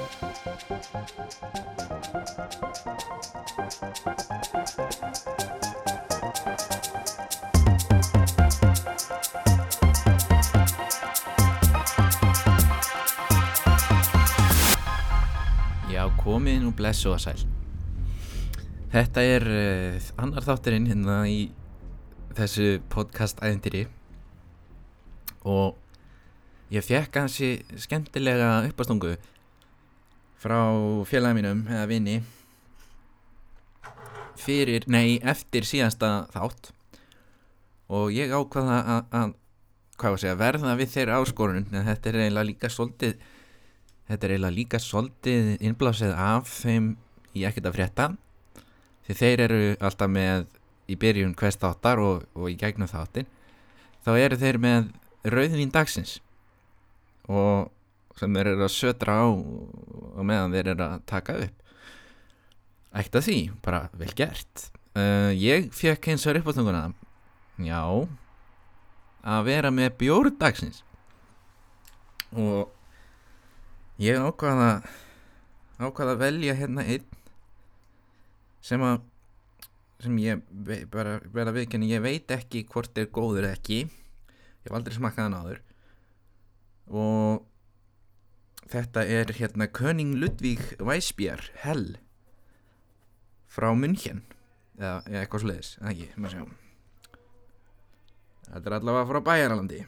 Já, komið nú blessu að sæl. Þetta er uh, annar þátturinn hérna í þessu podcast æðintýri og ég fekk hansi skemmtilega uppástungu frá félagi mínum eða vini fyrir, nei, eftir síðasta þátt. Og ég ákvaða að, að hvað var að segja, verða við þeirra áskorun. En þetta er eiginlega líka svolítið þetta er eiginlega líka svolítið innblásið af þeim í ekkert að frétta. Því þeir eru alltaf með í byrjun hvers þáttar og, og í gegnum þáttin þá eru þeir með rauðvín dagsins. Og sem þeir eru að södra á og meðan þeir eru að taka upp. Ekkert að því, bara vel gert. Uh, ég fekk eins og uppáttunguna já að vera með bjór dagsins. Og ég ákvaða ákvaða að velja hérna einn sem að sem ég bara vera viðkenni ég veit ekki hvort er góður ekki. Ég hef aldrei smakkað hann áður. Og þetta er hérna König Ludvík Weisbjör Hell frá München. Eða, eða eitthvað svoleiðis eða ekki, maður sjá þetta er allavega frá Bæjaralandi.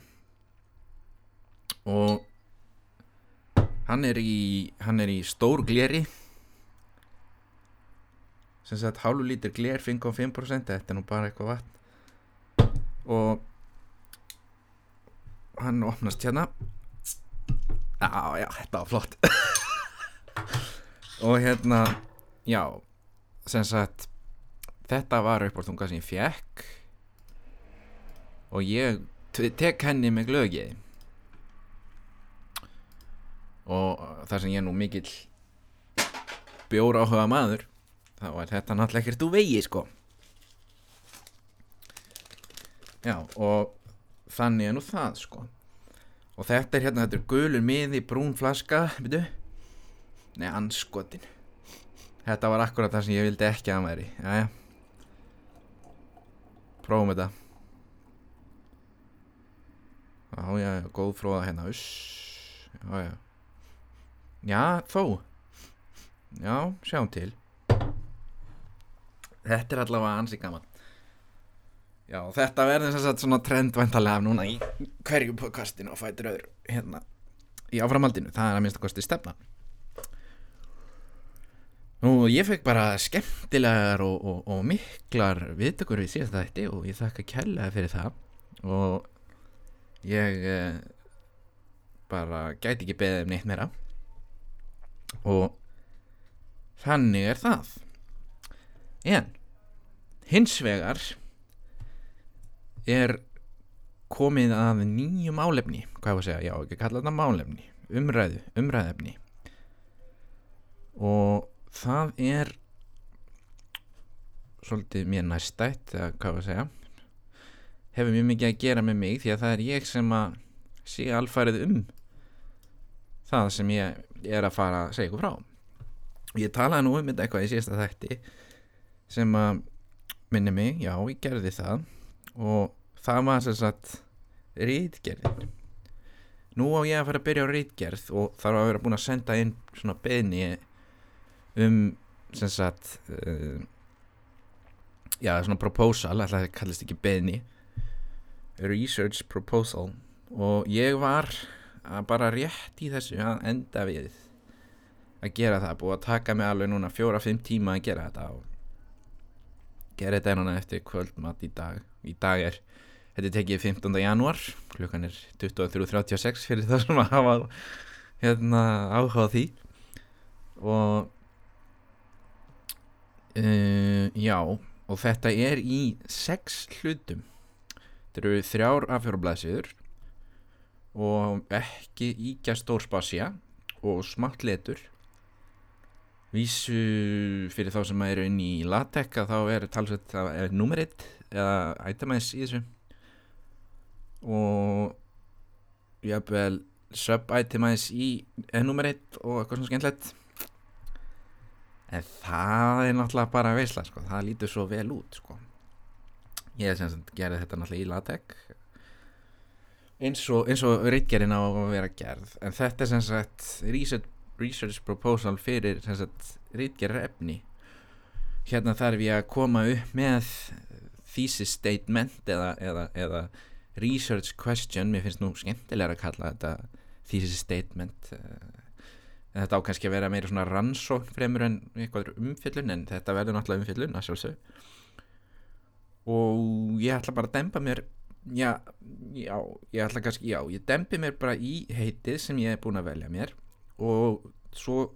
Og hann er í hann er í stór gleri. Sem sagt hálfu lítur gler 5,5% þetta er nú bara eitthvað vatn. Og hann opnast hérna já, já, þetta var flott. Og hérna já, sem sagt þetta var uppáltunga sem ég fekk og ég te- tek henni með glögið og þar sem ég er nú mikill bjóra áhuga maður þá er þetta náttúrulega ekkert úr vegi sko. Já og þannig er nú það sko og þetta er hérna, þetta er gulur miði brún flaska, byrju nei, anskotin þetta var akkurat það sem ég vildi ekki að hann væri. Jæja. Prófum þetta. Já, já, góð fróða hérna. Uss, já, já. Já, þó. Já, sjáum til. Þetta er allavega ansi gaman já, þetta verður sem sagt svona trendvæntalega núna í hverju podcastinu og fætur öðru hérna í áframaldinu, það er að minnst að kosti stefna Nú, ég fekk bara skemmtilegar og, og, og miklar viðtökur við síðast þætti og ég þakka kærlega fyrir það. Og ég eh, bara gæti ekki beðið um neitt meira. Og þannig er það. En hins vegar er komið að nýju málefni. Hvað var að segja, já ekki að kalla þetta málefni. Umræðu, umræðefni og það er svolítið mér næstætt eða hvað var að segja. Hefur mjög mikið að gera með mig því að það er ég sem að sé alfarið um það sem ég er að fara að segja ykkur frá. Ég talaði nú um þetta eitthvað í síðasta þætti sem að minni mig, já ég gerði það og það var sem sagt rítgerðin nú á ég að fara að byrja á rítgerð og þarf að vera búin að senda inn svona beðni um sem sagt uh, já svona proposal alltaf það kallist ekki beðni research proposal. Og ég var að bara rétt í þessu að enda við að gera það búið að taka mig alveg núna fjóra-fimm tíma að gera þetta og gera þetta einhverja eftir kvöldmatt í dag í dag er, þetta er tekið 15. janúar klukkan er 23.36 fyrir það sem að hafa hérna áhuga því og uh, já og þetta er í sex hlutum þetta eru þrjár afhjörublaðsíður og ekki íkja stór spasja og smátt letur vísu fyrir þá sem eru inn í latekka þá er talsett það er nummer 1 eða itemize í þessu. Og jafnvel sub-itemize í enumerate og eitthvað svona skemmtilegt. En það er náttúrulega bara veisla sko, það lítur svo vel út sko. Ég gerði þetta náttúrulega í LaTeX. Eins og, og reitgerinn á að vera gerð. En þetta er sem sagt research, research proposal fyrir reitgerðar efni hérna þarf ég að koma upp með thesis statement eða, eða, eða research question, mér finnst nú skemmtilega að kalla þetta thesis statement þetta á kannski að vera meira svona rannsókn fremur en eitthvað umfyllun en þetta verður náttúrulega umfyllun að sjálfsög og ég ætla bara að dempa mér já, já, ég ætla kannski já, ég dempi mér bara í heitið sem ég er búin að velja mér og svo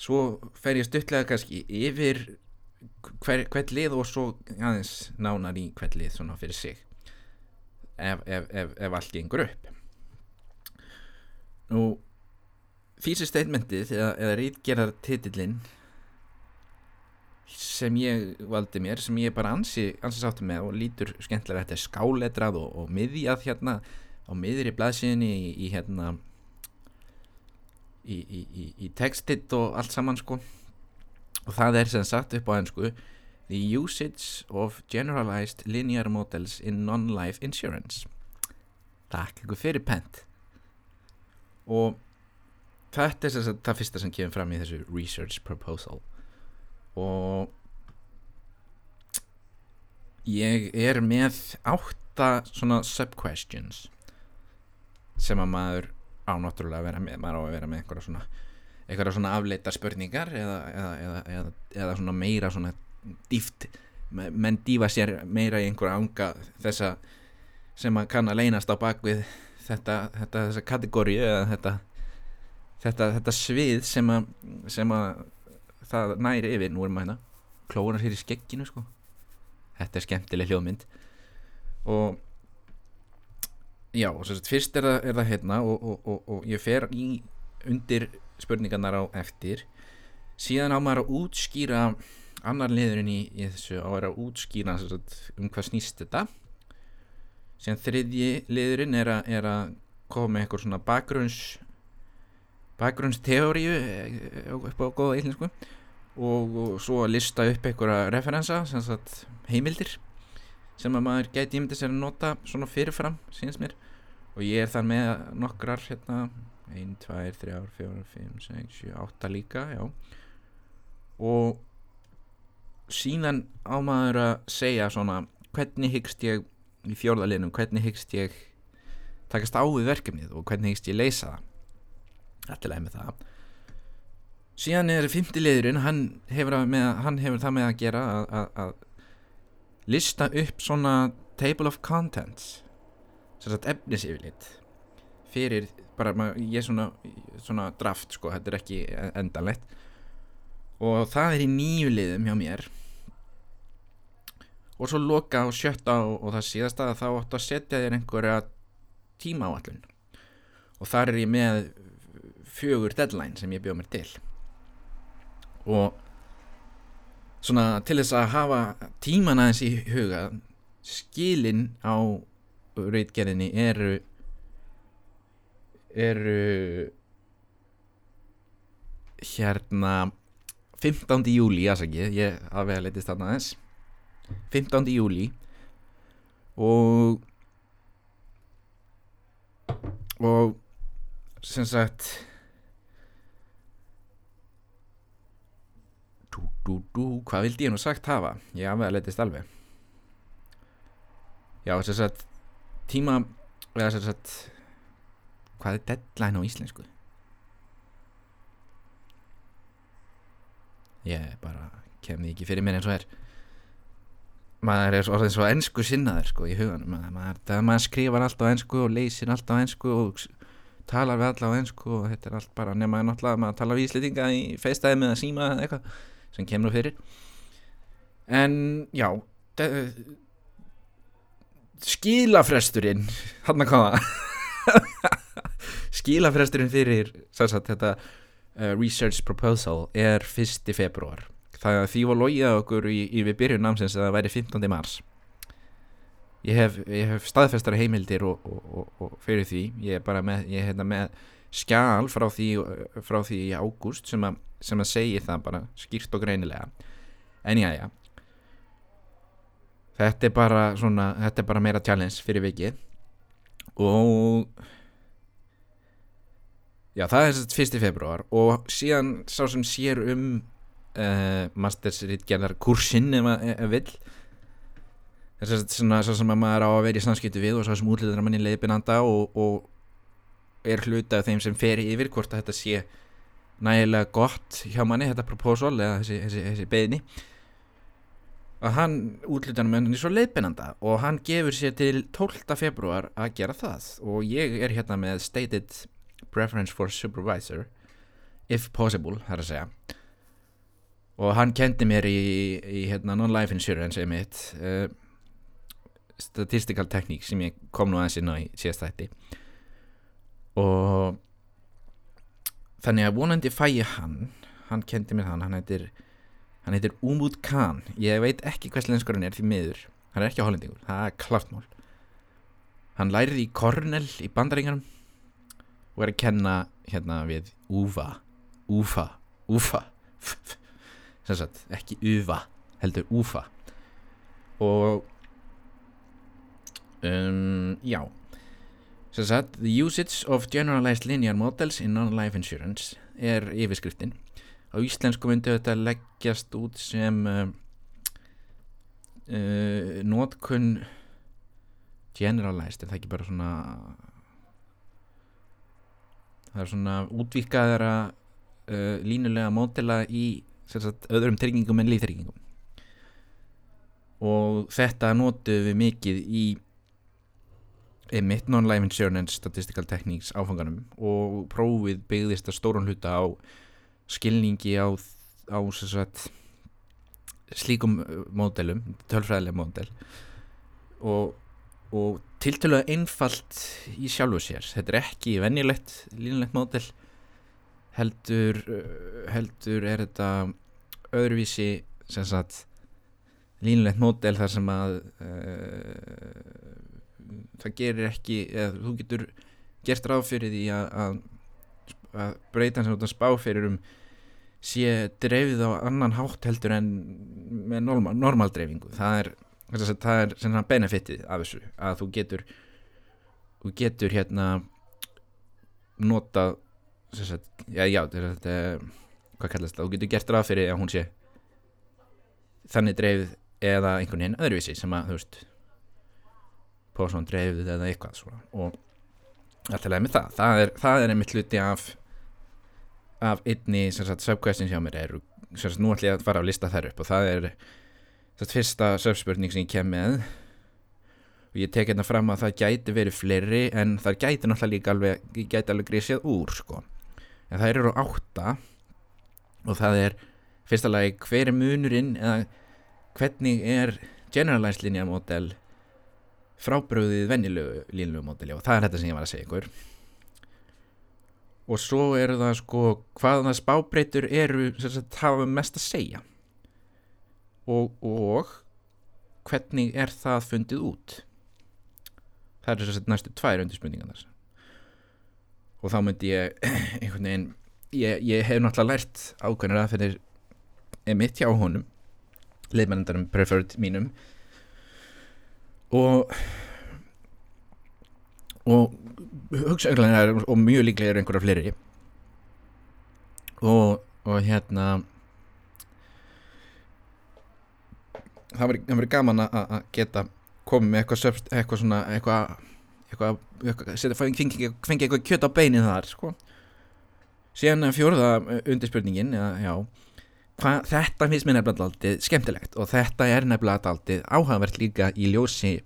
svo fer ég stuttlega kannski yfir hver, hvert lið og svo aðeins nánar í hvert lið svona fyrir sig ef, ef, ef, ef allt gengur upp. Nú físi statementið eða, eða rítgerðar titillinn sem ég valdi mér sem ég bara ansi, ansi sáttu með og lítur skemmtilega þetta er skáletrað og, og miðjað hérna á miðri blaðsíðinni í, í hérna í, í, í textitt og allt saman sko og það er sem sagt upp á ennsku The usage of generalized linear models in non-life insurance. Takk ykkur fyrir pent. Og þetta er sem sagt það fyrsta sem kemur fram í þessu research proposal. Og ég er með átta svona sub-questions sem að maður á náttúrulega að vera með maður á að vera með einhverja svona einhverja svona afleita spurningar eða, eða, eða, eða svona meira svona dýft menn dýfa sér meira í einhverja ánga þessa sem að kann að leynast á bakvið þetta, þetta þessa kategóri eða þetta, þetta þetta svið sem að sem að það næri yfir nú er maður hérna. Klóðunar hér í skegginu sko. Þetta er skemmtileg hljóðmynd. Og já, og svo fyrst er það, er það hérna og, og, og, og ég fer í undir spurningarnar á eftir. Síðan á maður að útskýra annar liðurinn í, í þessu á að vera að útskýra um hvað snýst þetta. Síðan þriðji liðurinn er að, er að koma með eitthvað svona bakgrunns bakgrunnsteóriu eh, upp á góða íslensku. Og, og svo að lista upp einhverja referensa heimildir sem að maður geti ímyndið sér að nota svona fyrirfram síðans mér. Og ég er þar með nokkrar hérna 1, 2, 3, 4, 5, 6, 7, 8 líka já. Og síðan á maður að segja svona hvernig hyggst ég í fjórðalinnum, hvernig hyggst ég takast á við verkefnið og hvernig hyggst ég leysa það? Alltilega með það. Síðan er fymti liðurinn hann hann hefur það með að gera að lista upp svona table of contents sem sagt efnisifilitt fyrir bara ég er svona, svona draft sko, þetta er ekki endanlegt. Og það er í nýju liðum hjá mér. Og svo loka og sjötta og, og það síðasta að þá ættu að setja þér einhverja tíma áallun og þar er ég með fjögur deadline sem ég bjóð mér til. Og svona til þess að hafa tíman aðeins í huga skilin á reytgerðinni eru eru hérna 15. júli aðsakið, ég aðvega letist þarna aðeins 15. júli og og sem sagt dú, dú, dú, hvað vildi ég nú sagt hafa ég aðvega letist alveg já, sem sagt tíma, eða sem sagt hvað er deadline á íslensku? Ég bara kemði ekki fyrir mér eins og er. Maður er orðin svo ennsku sinnaður sko í huganum. Maður, það maður skrifar allt á ennsku og leysir allt á ennsku og talar við alla á ennsku og þetta er allt bara nema náttúrulega maður tala við íslitinga í feistæði með að síma eða eitthvað sem kemur fyrir. En já skilafresturinn hann að koma skilafresturinn fyrir sagt, þetta uh, research proposal er 1. februar það því var logið okkur í, í við byrjun námsins að það væri 15. mars ég hef, ég hef staðfestara heimildir og, og, og fyrir því ég er bara með, ég er hérna með skjál frá því, frá því í ágúst sem, sem að segja það bara skýrt og greinilega en já já þetta er bara svona þetta er bara meira challenge fyrir vikið og já það er þess að fyrsti februar og síðan sá sem sér um uh, mastersritgerðar kursinn ef maður vill þess að svona svo sem að maður á að vera í samskiptu við og svo sem útlýðar manni leiðbynanda og, og er hluta af þeim sem fer yfir hvort að þetta sé nægilega gott hjá manni þetta proposal eða þessi, þessi, þessi beðni að hann útlýðar manni svo leiðbynanda og hann gefur sér til 12. februar að gera það og ég er hérna með stated preference for supervisor if possible, það er að segja. Og hann kendi mér í, í hérna, non-life insurance einmitt uh, statistical technique sem ég kom nú aðeins inn á í síðast þætti. Og þannig að vonandi fæ ég hann. Hann kendi mér þann, hann heitir hann heitir Umut Khan. Ég veit ekki hvers lenskur hann er því miður. Hann er ekki á hollendingur, það er klartmál hann lærið í Cornell í bandaringarum og er að kenna hérna við Ufa Ufa, Ufa sem sagt, ekki Ufa heldur Ufa og um, já. Sem sagt, the usage of generalized linear models in non-life insurance er yfirskriftin. Á íslensku myndi þetta leggjast út sem uh, uh, nótkunn generalized, er það ekki bara svona það er svona útvíkaðara uh, línulega mótela í sagt, öðrum tryggingum en líftryggingum. Og þetta notuðum við mikið í non-life insurance statistical techniques áfanganum. Og prófið byggðist að stóran hluta á skilningi á, á sagt, slíkum módelum, tölfræðileg módel. Og, og tiltölulega einfalt í sjálfu sér. Þetta er ekki venjulegt línulegt módel heldur heldur er þetta öðruvísi sagt línulegt módel þar sem að uh, það gerir ekki eða þú getur gert ráð fyrir því að, að, að breytan sem þú spá fyrir um sé dreifið á annan hátt heldur en með normal, normal dreifingu. Það er, það er svona benefitið af þessu að þú getur þú getur hérna nota sagt, já já þetta er hvað kallast það, þú getur gert ráð fyrir að hún sé þannig dreifið eða einhvern veginn öðruvísi sem að þú veist Pósson dreifið eða eitthvað svona. Og alltaf leið með það. Það er, það er einmitt hluti af af einni subquestion hjá mér er sagt, nú ætlum ég að fara að lista þær upp og það er sagt, fyrsta subspurning sem ég kem með. Og ég tek hérna fram að það gæti verið fleiri en það gæti náttúrulega líka alveg gæti alveg grísið úr sko. En það eru átta. Og það er fyrsta lagi hver er munurinn eða hvernig er generalized linear model frábröðið vennilegu línlegu módeli og það er þetta sem ég var að segja ykkur. Og svo eru það sko hvaða spábreytur eru sagt, hafa mest að segja og, og hvernig er það fundið út? Það er þess að næstu tvær undirspunningan þess og þá myndi ég einhvern veginn ég, ég hef náttúrulega lært ákveðnir að fyrir mitt hjá honum leifmennandarum preferred mínum. Og og hugsaðurlega og mjög líklega er einhverja fleiri. Og, og hérna það verður gaman að geta komið með eitthvað eitthvað svona eitthvað, eitthvað, eitthvað fengi eitthvað kjött á beinin þar sko. síðan fjóruða undirspurning já Hva, þetta finnst mér nefnilega alltaf skemmtilegt og þetta er nefnilega alltaf áhagvert líka í ljósi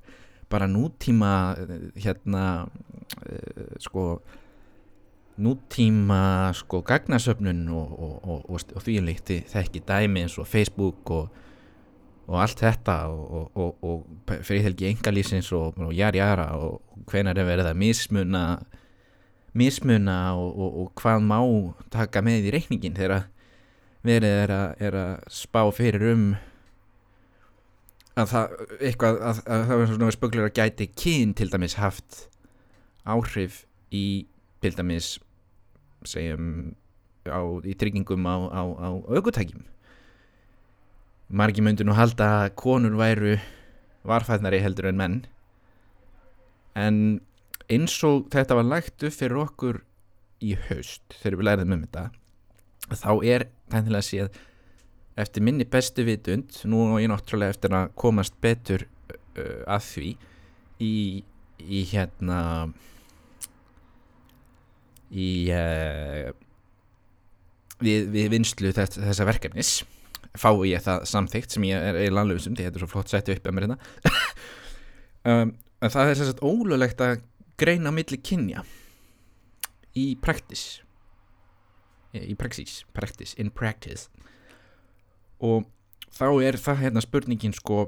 bara nútíma hérna uh, sko nútíma sko gagnasöfnun og, og, og, og því líkti þekki dæmi eins og Facebook og allt þetta og friðhelgi engalísins og jær jara og hvenar er verið að mismuna mismuna og hvað má taka með í reikningin þegar verið er að, er að spá fyrir um að það eitthvað að, að það var svona spöglur að gæti kyn til dæmis haft áhrif í til dæmis segjum á, í tryggingum á, á, á aukutækjum margi myndu nú halda að konur væru varfæðnari heldur en menn. En eins og þetta var lægt upp fyrir okkur í haust þegar við læriðum um þetta þá er tænilega séð eftir minni bestu vitund nú og ég náttúrulega eftir að komast betur uh, að því í, í hérna í uh, við, við vinslu þess, þessa verkefnis fái ég það samþygt sem ég er í landlöfusum því þetta er svo flott setju upp að mér hérna. Um, en það er sérstænt ólulegt að greina milli kynja í practice. Í praxis, practice, in practice. Og þá er það hérna spurningin sko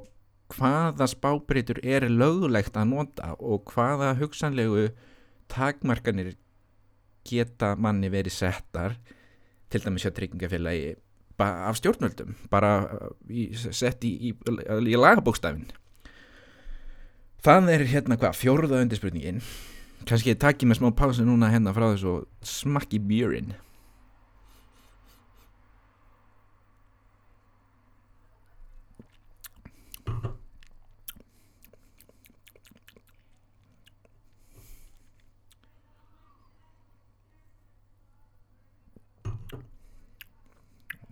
hvaða spábreytur er lögulegt að nota og hvaða hugsanlegu takmarkanir geta manni verið settar til dæmis hjá tryggingafélagi af stjórnvöldum bara í, sett í, í, í lagabókstafin það er hérna hvað fjóruða undirspurningin. Kannski ég takki með smá pásu núna hérna frá þessu smakki björinn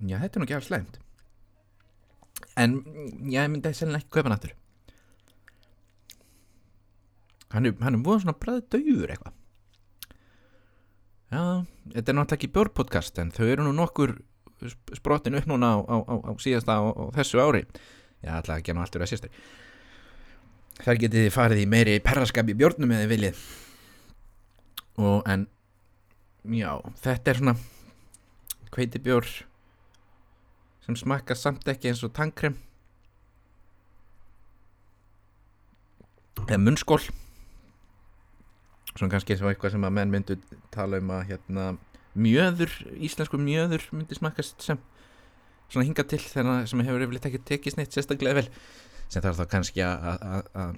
Já, þetta er nú ekki alls sleimt En ég myndi að sennilega ekki kaupa hann aftur. Hann er, hann er búin svona bræði dögur eitthvað. Já, þetta er náttúrulega ekki bjórpodcast en þau eru nú nokkur sprottin upp núna á, á, á, á síðasta á þessu ári. Já, alltaf ekki nú allt verið að sérstæri Þar getið þið farið í meiri perraskap í bjórnum eða viljið. Og en já, þetta er svona kveitibjór sem smakka samt ekki eins og tangkrem eða munnskól svona kannski og eitthvað sem að menn myndu tala um að hérna mjöður, íslensku mjöður myndi smakkast sem. Svona hinga til þegar sem hefur yfirleitt ekki tekið sneitt sérstaklega vel. Sem þarf þá kannski að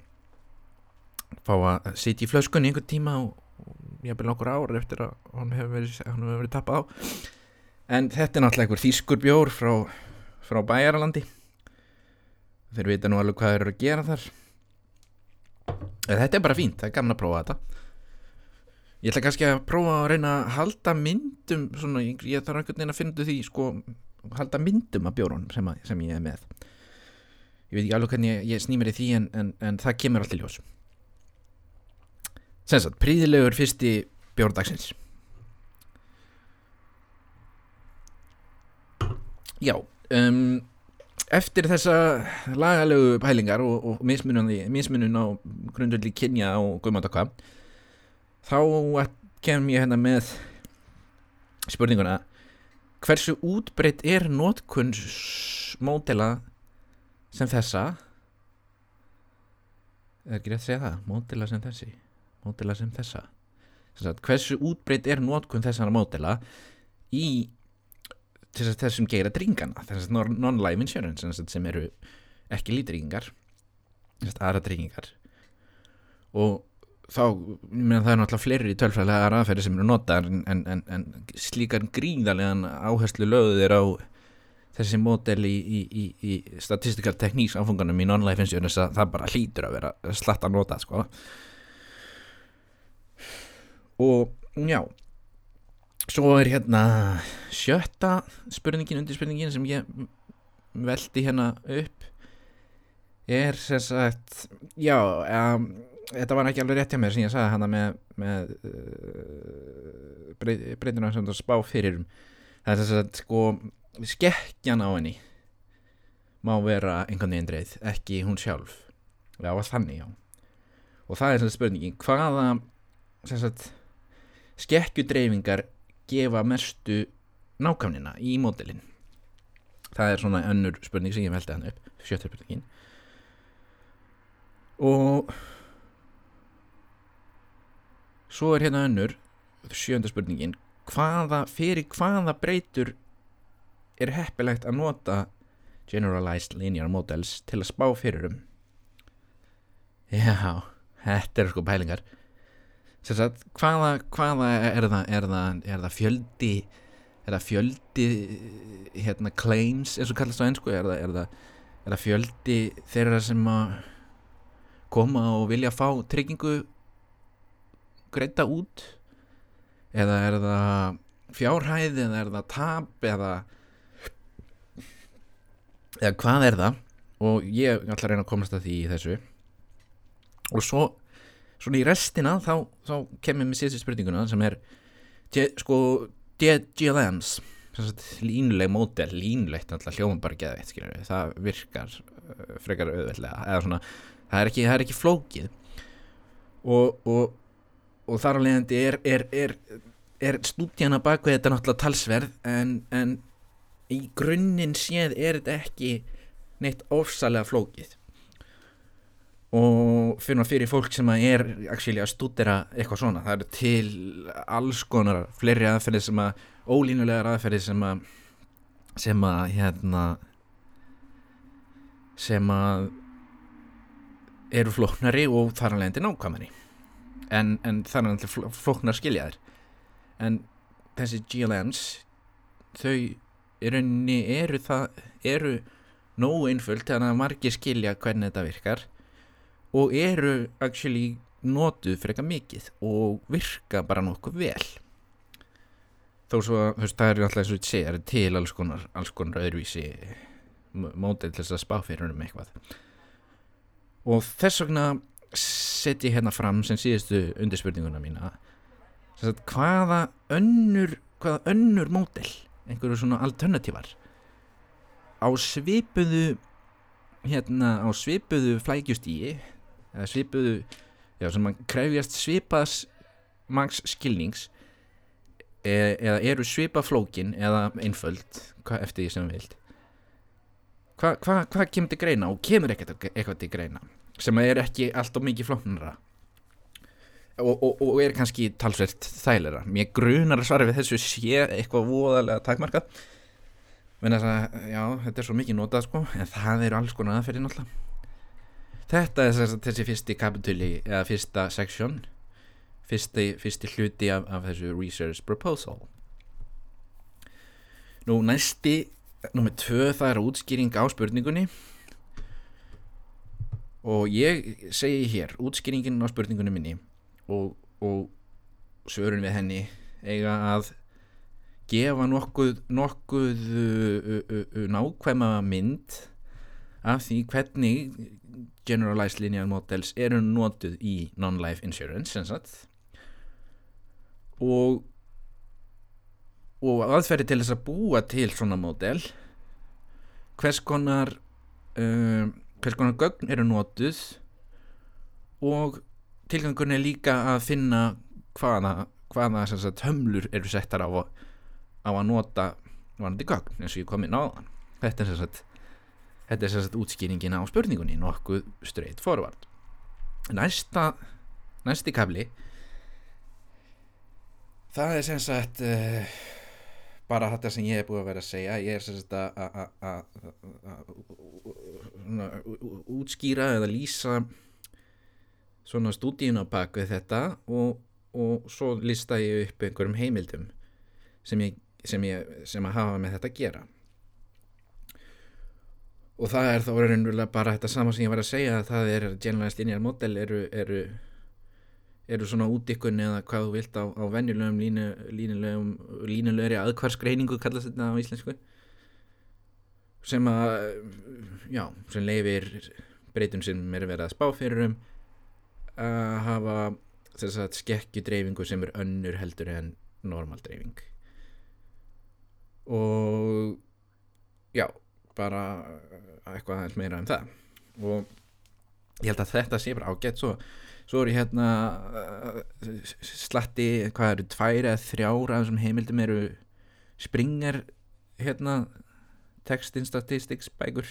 fá að sitja í flöskunni einhvern tíma og, og ég hef byrjað okkur ár eftir að hann hefur verið, hef verið tappað á en þetta er náttúrulega einhver þýskur bjór frá, frá bæjaralandi. Þeir vita nú alveg hvað þeir eru að gera þar. En þetta er bara fínt, það er gaman að prófa þetta. Ég ætla kannski að prófa að reyna að halda myndum svona, ég, ég þarf einhvern veginn að finna því sko, halda myndum af bjórunum sem, að, sem ég er með. Ég veit ekki alveg hvernig ég, ég snýmir í því en, en, en það kemur allt í ljós. Sem sagt, príðilegur fyrsti bjórdagsins Já, um, eftir þessa lagalegu pælingar og, og mismunun á grundvöldi kynja og guðmáta hvað þá kem ég hérna með spurninguna hversu útbreytt er nótkunnsmódela sem þessa? Er ekki rétt að segja það? Módela sem þessi? Módela sem þessa? Hversu útbreytt er nótkunn þessara módela í þessum geira dringana non-life insurance sem eru ekki lítryggingar aðra tryggingar og þá, mér það er náttúrulega fleiri tölfræðilega aðferði sem eru notað en, en, en, slíkar gríðarlegan áherslu lögðir á þessi módel í, í, í, í statistical techniques áfunganum í non-life insurance að það bara hlýtur að vera slatt að nota sko. Og já Svo er hérna sjötta spurningin undir spurningin sem ég veldi hérna upp er sem sagt já, um, þetta var ekki alveg rétt hjá mér sem ég sagði hana með, með uh, breytinu sem það spá fyrir það er þess að sko skekkjan á henni má vera einhvern veginn dreið ekki hún sjálf. Já, þannig og það er sem sagt spurningin hvaða sem sagt skekkjudreyfingar gefa mestu nákvæmnina í módelin? Það er svona önnur spurning sem ég veldi hann upp sjöttur spurningin. Og svo er hérna önnur sjönda spurningin. Hvaða, fyrir hvaða breytur er heppilegt að nota Generalized Linear Models til að spá fyrir um? Já, þetta er sko pælingar Sagt, hvaða, hvaða er það, er það, er það fjöldi er það fjöldi hérna claims eins og kallast á ennsku er er það fjöldi þeirra sem að koma og vilja fá tryggingu greita út? Eða er það fjárhæð eða er það tap eða eða hvað er það? Og ég ætla að reyna að komast að því í þessu. Og svo svona í restina þá, þá kemur við síðustu spurninguna sem er sko GLMs línuleg mótel, línulegt alltaf hljóðum bara geðveitt, skilur það virkar uh, frekar auðveldlega eða svona, það er ekki, það er ekki flókið. Og, og, og þar á leiðandi er, er, er, er stúdjana bak við þetta náttúrulega talsverð en, en í grunninn séð er þetta ekki neitt ofsalega flókið og fyrir, fyrir fólk sem er actually, að stúdera eitthvað svona. Það eru til alls konar fleiri aðferðir sem að ólínulegar aðferðir sem að sem að hérna sem að eru flóknari og þar alveg endur nákvæmari. En, en þar alveg flóknar skiljaðir en þessi GLMs þau eru, eru það eru nógu einföld þannig að margir skilja hvernig þetta virkar og eru actually notuð frekar mikið og virka bara nokkuð vel. Þó svo að það eru alltaf eins og þetta sé, það eru til alls konar, alls konar öðruvísi mótið til þess að spá fyrir um eitthvað. Og þess vegna setjum ég hérna fram sem síðustu undirspurninguna mína að hvaða önnur hvaða önnur mótel einhverju svona alternatívar á svipuðu hérna á svipuðu flækjustíi eða svipuðu já, sem að krefjast svipas mangs skilnings e eða eru svipa flókin eða einföld hva, eftir því sem vilt. Hvað hva, hva kemur til greina og kemur eitthvað til greina sem er ekki alltaf mikið flóknara og, og, og er kannski talsvert þælera mér grunar að svara við þessu sé eitthvað voðalega takmarkað. Menn að já, þetta er svo mikið notað sko en það eru alls konar aðferði náttúrulega Þetta er þess, þessi fyrsti kapitúli eða fyrsta seksjón fyrsti, fyrsti hluti af, af þessu research proposal. Nú næsti nummið tvö það er útskýring á spurningunni. Og ég segi hér útskýringin á spurningunni minni og, og svörun við henni eiga að gefa nokkuð, nokkuð uh, uh, uh, nákvæma mynd af því hvernig generalized linear models eru notuð í non-life insurance og og aðferði til þess að búa til svona model. Hvers konar um, hvers konar gögn eru notuð. Og tilgangun er líka að finna hvaða, hvaða sagt, hömlur eru settar á, á að nota vanandi gögn eins og ég kom inn á þann þetta er sem sagt Þetta er sérstaklega útskýringin á spurningunni nokkuð straight forward. Næsta næsti kafli það er sérstaklega uh, bara þetta sem ég hef búið að vera að segja. Ég er sérstaklega að útskýra eða lýsa svona stúdíun á baku þetta og, og svo lista ég upp einhverjum heimildum sem ég, sem ég sem hafa með þetta að gera og það er þá raunverulega bara þetta sama sem ég var að segja að það er generalized linear model eru, eru, eru svona útikkun eða hvað þú vilt á, á venjulegum línu, línulegum línulegri aðkvarsgreiningu kallast þetta á íslensku. Sem að já, sem leifir breytun sem er verið að spá fyrir um að hafa þess að skekkjudreyfingu sem er önnur heldur en normaldreyfing og já bara eitthvað aðeins meira um það. Og ég held að þetta sé bara ágætt. Svo, svo er ég hérna uh, slatti, hvað eru tvær eða þrjára þessum heimildum eru Springer hérna textin statistics bækur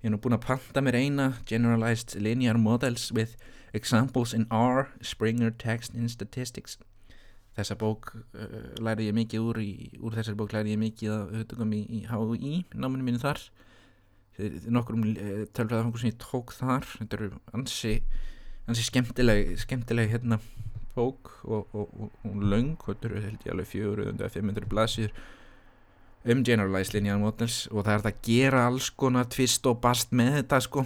ég er nú búin að panta mér eina Generalized Linear Models with Examples in R Springer Text in Statistics þessa bók uh, læri ég mikið úr í, úr þessari bók læri ég mikið af hugtökum í, í HI náminu mínu þar. Nokkrum tölfræðafangur sem ég tók þar þetta eru ansi, ansi skemmtileg skemmtileg hérna bók og, og, og, og löng þetta eru held ég alveg 400-500 blasir um generalized linear models og það er það að gera alls konar tvist og bast með þetta sko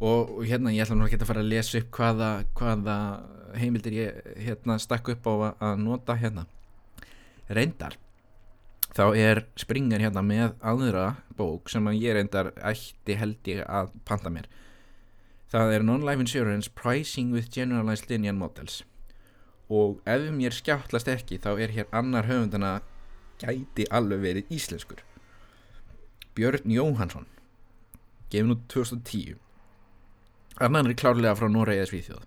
og hérna ég ætla nú ekki að fara að lesa upp hvaða, hvaða heimildir ég hérna stakk upp á að, nota hérna. Reyndar þá er Springer hérna með aðra bók sem að ég reyndar ætti held ég að panta mér. Það er Non-Life Insurance Pricing with Generalized Linear Models. Og ef mér skjáttlast ekki þá er hér annar höfundana gæti alveg verið íslenskur. Björn Jóhansson gefin út 2010 annan er klárlega frá Noregi eða Svíþjóð.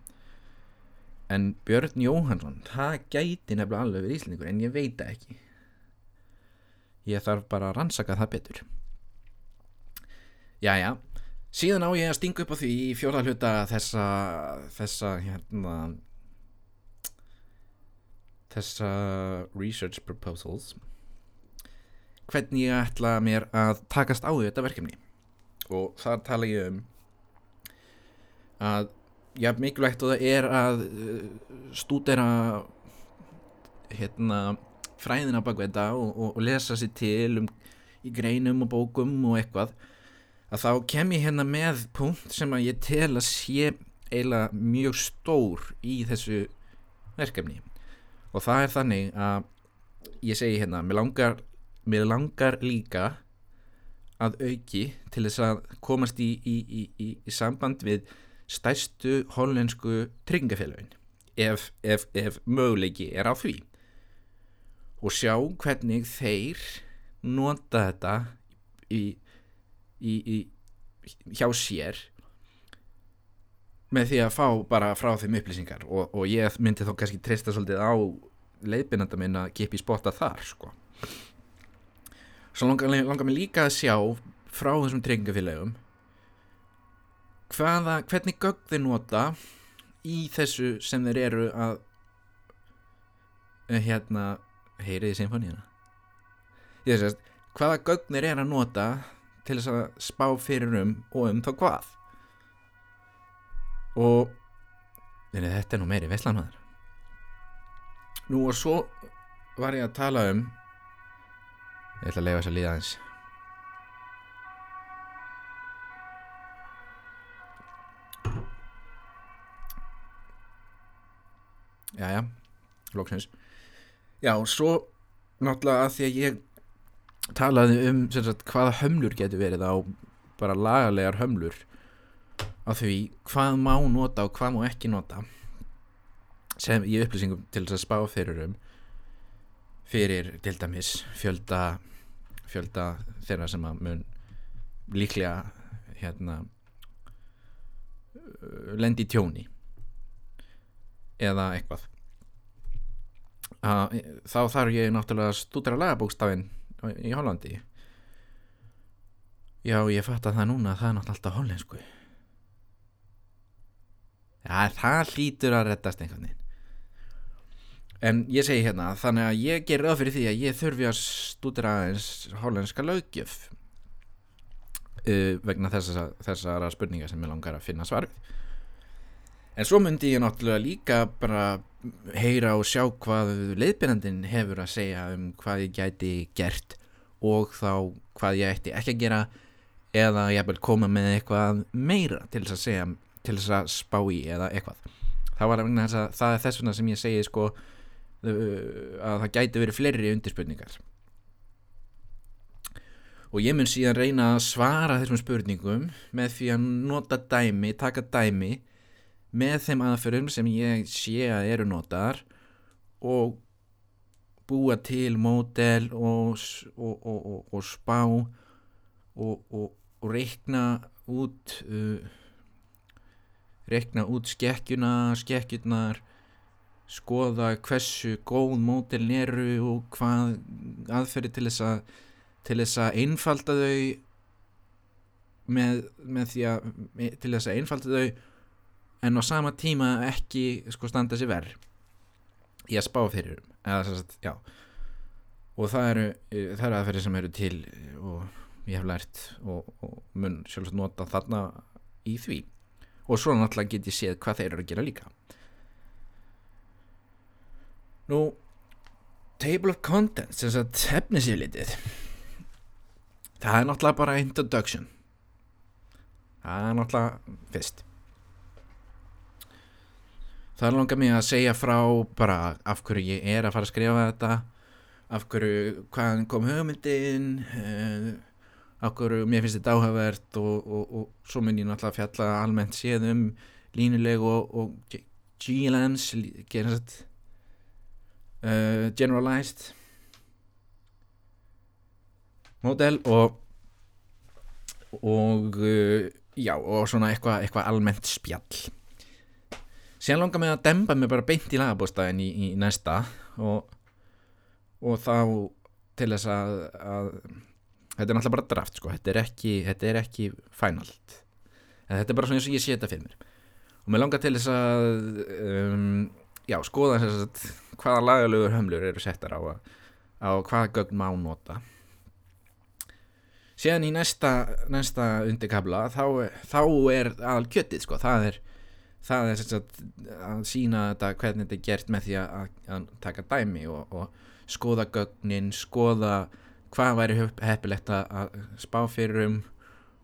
En Björn Jóhansson það gæti nefnilega alveg verið íslenskur en ég veit það ekki. Ég þarf bara að rannsaka það betur. Já já. Síðan á ég að stinga upp á því í fjóða hluta þessa þessa hérna þessa research proposals hvernig ég ætla mér að takast á þetta verkefni. Og þar tala ég um að já, mikilvægt og það er að uh, stúdera hérna fræðina bak þetta og, og, og lesa sér til um, í greinum og bókum og eitthvað að þá kem ég hérna með punkt sem að ég tel að sé eiginlega mjög stór í þessu verkefni. Og það er þannig að ég segi hérna, mér langar, mér langar líka að auki til þess að komast í, í, í, í samband við stærstu hollensku tryggingafélagin ef, ef, ef möguleiki er á því. Og sjá hvernig þeir nota þetta í, í, í hjá sér með því að fá bara frá þeim upplýsingar. Og, og ég myndi þá kannski treysta svolítið á leiðbyrnanda minn að kipi spotta þar sko. Svo langar, langar mér líka að sjá frá þessum tryggingafélagum hvaða, hvernig gögg þeir nota í þessu sem þeir eru að hérna heyriði symfóníuna ég að hvaða gögn þeir eru að nota til þess að spá fyrir um og um þá hvað? Og þetta er nú meiri veslanmaður nú og svo var ég að tala um ég ætla að leifa þess að líða eins já já lóksins já og svo náttúrulega að því að ég talaði um sagt, hvaða hömlur getur verið á bara lagalegar hömlur á því hvað má nota og hvað má ekki nota sem í upplýsingum til þess að spá fyrir um fyrir til dæmis fjölda fjölda þeirra sem að mun líklega hérna lendi tjóni eða eitthvað að, þá þarf ég náttúrulega að stúdra lagabókstafinn í Hollandi. Já ég fatt að það núna það er náttúrulega alltaf hollensku. Já það hlýtur að rettast einhvern veginn. En ég segi hérna þannig að ég ger ráð fyrir því að ég þurfi að stúdra eins hollenska lögjöf uh, vegna þessara, þessara spurninga sem ég langar að finna svarfið en svo myndi ég náttúrulega líka bara heyra og sjá hvað leiðbyrjandin hefur að segja um hvað ég gæti gert og þá hvað ég ætti ekki að gera eða ég vil koma með eitthvað meira til þess að segja til þess að spá í eða eitthvað. Það var að það er þess vegna sem ég segi sko að það gæti verið fleiri undirspurningar. Og ég mun síðan reyna að svara þessum spurningum með því að nota dæmi, taka dæmi með þeim aðferðum sem ég sé að eru notar og búa til mótel og, og, og, og spá og reikna út uh, reikna út skekkjuna skekkjurnar skoða hversu góð mótelin eru og hvað aðferði til þess að til þess að einfalda þau með, með því að til þess að einfalda þau en á sama tíma ekki sko standa sér verð í að spá fyrir eða, og það eru það eru aðferði sem eru til og ég hef lært og, og mun sjálfsagt nota þarna í því. Og svo náttúrulega get ég séð hvað þeir eru að gera líka. Nú table of contents þess að hefnisíflitið það er náttúrulega bara introduction. Það er náttúrulega fyrst það langar mig að segja frá bara af hverju ég er að fara að skrifa þetta af hverju hvaðan kom hugmyndin uh, af hverju mér finnst þetta áhugavert og, og, og svo mun ég náttúrulega fjalla almennt séð um línuleg og, og G-lens uh, generalized model og og uh, já og svona eitthvað eitthva almennt spjall síðan langar mig að demba mig bara beint í lagabóstæðin í, í næsta og, og þá til þess að, að þetta er náttúrulega bara draft sko. Þetta er ekki, þetta er ekki finalt en þetta er bara svona eins og ég sé þetta fyrir mér. Og mér langar til þess að um, já, skoða þess að hvaða lagalögur hömlur eru settar á, á hvaða gögn má nota. Síðan í næsta, næsta undirkabla þá, þá er aðal kjötið sko, það er það er að, að sína þetta hvernig þetta er gert með því að, að taka dæmi og, og skoða gögnin, skoða hvað væri heppilegt að spá fyrir um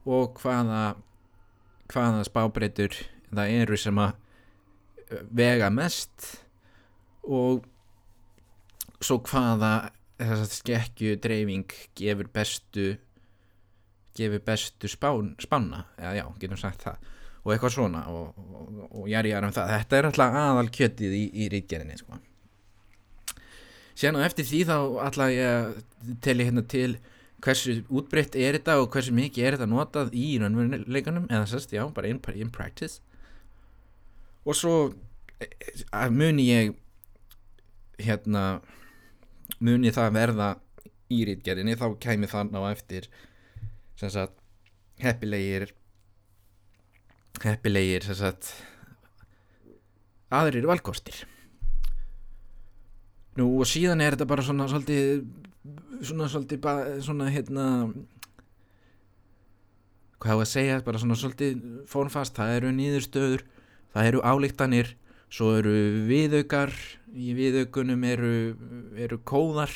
og hvaða hvaða spábreytur það eru sem að vega mest og svo hvaða skekkju dreifing gefur bestu gefur bestu spán, spanna eða já, getum sagt það og eitthvað svona og, og, og ég er um það þetta er alltaf aðal kjötið í, í rítgerðinni sko. síðan og eftir því þá alltaf ég teli hérna til hversu útbreytt er þetta og hversu mikið er þetta notað í raunveruleikunum eða sérst, já, bara in, in practice og svo að muni ég hérna muni það verða í rítgerðinni þá kæmi þann á eftir sem sagt heppilegir heppilegir sagt aðrir valkostir. Nú og síðan er þetta bara svona svolítið svona svolítið svona hérna hvað hefur að segja bara svona svolítið fórnfast það eru nýðurstöður það eru álíktanir svo eru viðaukar í viðaukunum eru, eru kóðar.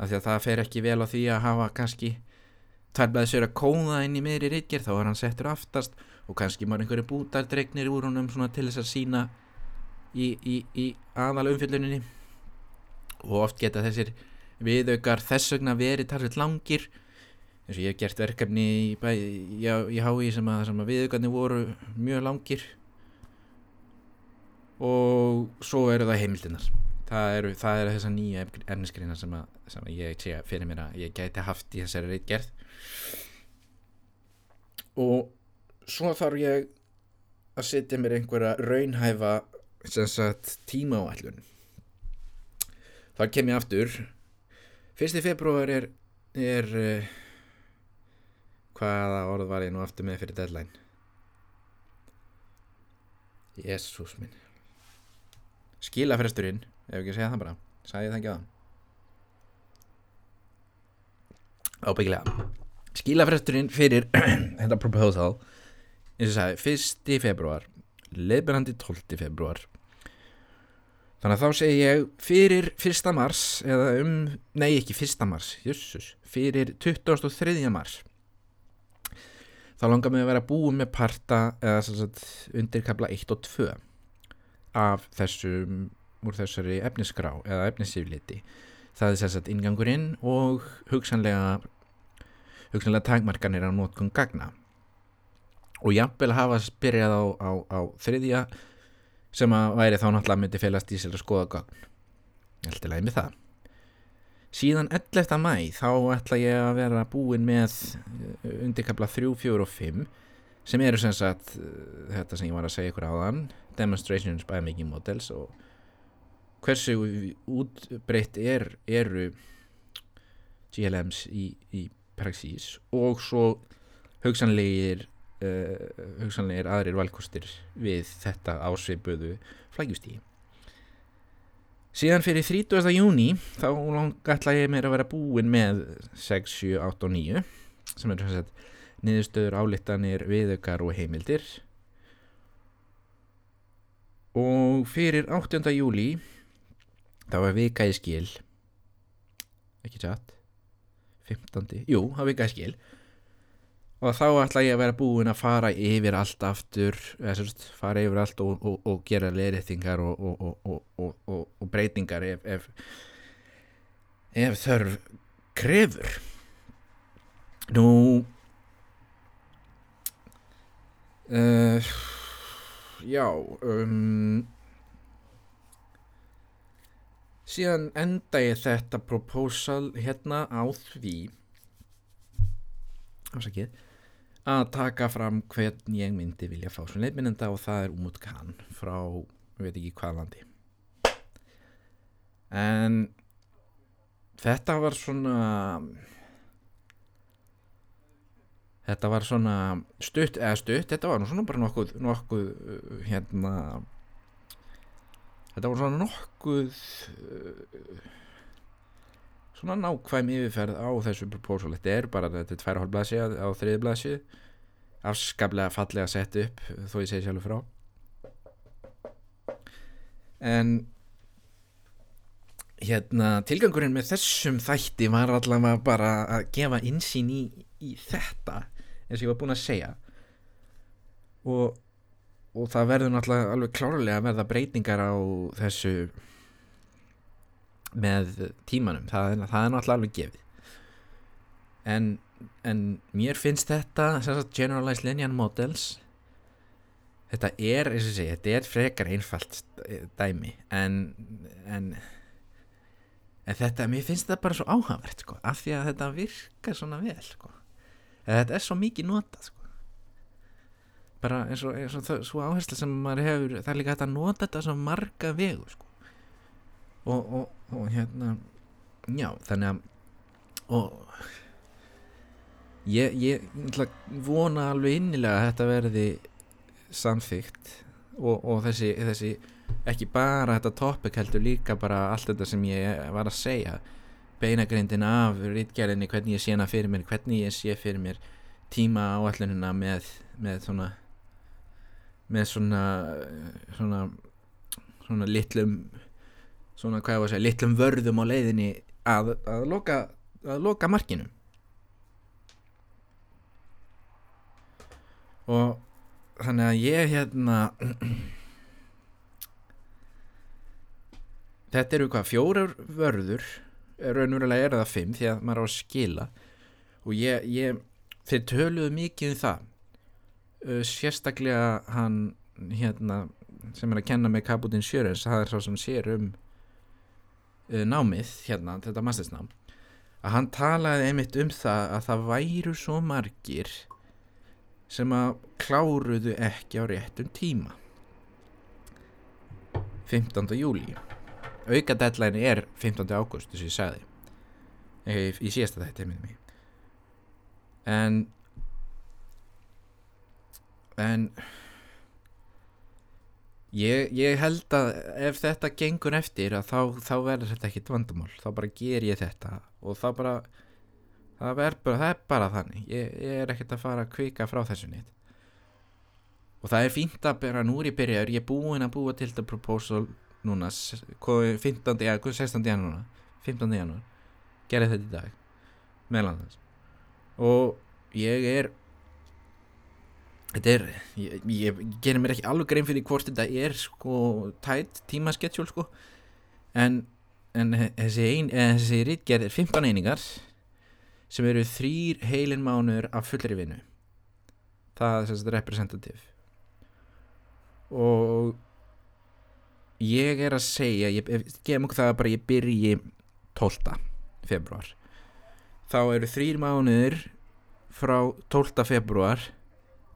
Af því að það fer ekki vel á því að hafa kannski tærbaði sér að kóða inn í meðri reykjir þá er hann settur aftast og kannski maður einhverju bútardregnir úr honum til þess að sína í, í, í aðal umfylluninni og oft geta þessir viðaukar þess vegna verið tarfitt langir. Eins og ég hef gert verkefni í, í, hái sem að, að viðaukarnir voru mjög langir. Og svo eru það heimildinar það eru, það eru þessar nýja erniskriðna sem, sem ég sé fyrir mér að ég gæti haft í þessari reitgerð og svo þarf ég að setja mér einhverja raunhæfa sagt, tíma á allun þar kem ég aftur. Fyrsti februar er, er uh, hvaða orð var ég nú aftur með fyrir deadline? Jésús minn. Skilafresturinn ef ekki að segja það bara. Sagði ég það ekki á það ábyggilega skilafresturinn fyrir þetta proposal eins og sagði 1. februar leifbærandi 12. februar þannig að þá segi ég fyrir 1. mars eða um, nei ekki 1. mars jössus, fyrir 23. mars þá langar mig að vera búið með parta eða sagt, undirkabla 1 og 2 af þessum úr þessari efnisgrá eða efnisífliti það er sérstaklega ingangurinn og hugsanlega hugsanlega takmarkanir á nótgun gagna og jafnvel hafa spyrjað á, á, á þriðja sem að væri þá náttúrulega myndi félast í sér að skoða gagn Eldi læg með það síðan 11. mæ þá ætla ég að vera búin með uh, undirkabla 3, 4 og 5 sem eru sem sagt uh, þetta sem ég var að segja ykkur áðan demonstrations by making models og hversu útbreytt er, eru GLMs í, í praxís og svo hugsanlegir uh, hugsanlegir aðrir valkostir við þetta ásveipuðu flægjustígi síðan fyrir 30. júni þá ætla ég mér að vera búin með 6, 7, 8 og 9 sem er þess að niðurstöður álittanir, viðaukar og heimildir og fyrir 8. júli þá er vika í skil ekki satt 15. jú, það vika í skil og þá ætla ég að vera búin að fara yfir allt aftur sérst, fara yfir allt og, og, og gera leirreitingar og, og breytingar ef, ef, ef þörf krefur nú uh, já um, síðan enda ég þetta proposal hérna á því ásakið að taka fram hvern ég myndi vilja fá svona leifmynda og það er Umut Khan frá, ég veit ekki hvað landi. En þetta var svona þetta var svona stutt eða stutt, þetta var svona bara nokkuð, nokkuð uh, hérna þetta var svona nokkuð uh, svona nákvæm yfirferð á þessu proposal. Þetta er bara, þetta er tvær hálfblæsi á þriði blæsi afskaplega fallega sett upp þó ég segi sjálfur frá. En hérna tilgangurinn með þessum þætti var allavega bara að gefa insýn í, í þetta eins og ég var búin að segja. Og, og það verður náttúrulega alveg klárlega að verða breytingar á þessu með tímanum það það er náttúrulega alveg gefið en, en mér finnst þetta generalized linear models þetta er sé, þetta er frekar einfalt dæmi en en, en þetta, mér finnst þetta bara svo áhagvert sko, af því að þetta virkar svona vel sko. þetta er svo mikið notað sko. Bara eins og, eins og það, svo áherslu sem maður hefur það er líka hægt að nota þetta svo marga vegu sko. Og, og, og hérna já þannig að og ég, ég vona alveg innilega að þetta verði samþygt og þessi, þessi ekki bara þetta topic heldur líka bara allt þetta sem ég var að segja. Beinagrindin af rítgerðinni hvernig ég sé hana fyrir mér hvernig ég sé fyrir mér tíma áallunina með, með svona með svona svona, svona litlum svona hvað ég var að segja, litlum vörðum á leiðinni að, að loka að loka markinu. Og þannig að ég hérna þetta eru hvað fjórar vörður raunverulega er það fimm því að maður á að skila. Og ég, ég þeir töluðu mikið um það uh, sérstaklega hann hérna sem er að kenna með Kabutin Sjörens það er svo sem sér um uh, námið hérna, þetta mastersnám að hann talaði einmitt um það að það væru svo margir sem að kláruðu ekki á réttum tíma 15. júli auka deadline er 15. ágúst þess að ég sagði ég, ég síðast að þetta en en Ég, ég held að ef þetta gengur eftir þá, þá verður þetta ekkit vandamál þá bara ger ég þetta og þá bara það er bara, það er bara þannig ég, ég er ekkit að fara að kvika frá þessu nýtt og það er fínt að bera núri byrjaður, ég er búinn að búa til þetta proposal núna 15. ja, 16. janúna 15. janúna gerði þetta í dag meðlan þess og ég er þetta er, ég, ég gerir mér ekki alveg grein fyrir hvort þetta er sko tætt tímasketsjól sko en, en þessi, ein, þessi rítgerð er 15 einingar sem eru þrýr heilin mánur af fullri vinnu það er að representativ og ég er að segja ég gef mjög það að bara ég byrji 12. februar þá eru þrýr mánuður frá 12. februar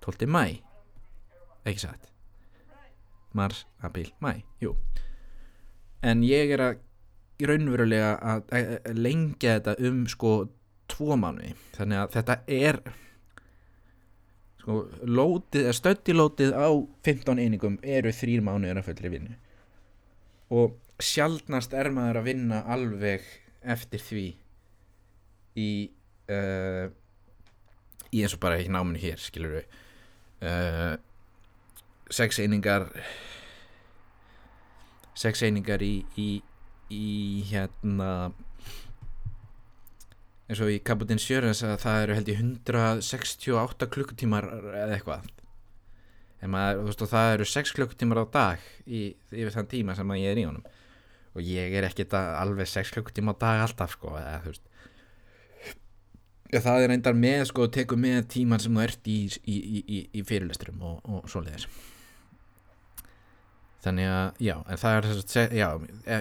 12. mæ ekki satt? Mars, april, mæ, jú. En ég er að raunverulega að lengja þetta um sko tvo mánu þannig að þetta er sko lótið, stöttilótið á 15 einingum eru þrýr mánu er að fullri vinnu. Og sjaldnast er maður að vinna alveg eftir því í uh, í eins og bara í náminu hér skilur við uh, sex einingar sex einingar í, í, í hérna eins og í Kabutin Sjörens að það eru held í 168 klukkutímar eða eitthvað. Maður, veist það eru 6 klukkutímar á dag í, yfir þann tíma sem ég er í honum. Og ég er ekkert alveg 6 klukkutíma á dag alltaf sko eða þú veist það er reyndar með sko teku með tíman sem þú ert í, í, í, í fyrirlesturum og, og svoleiðis. Þannig að já, en það er þess að já,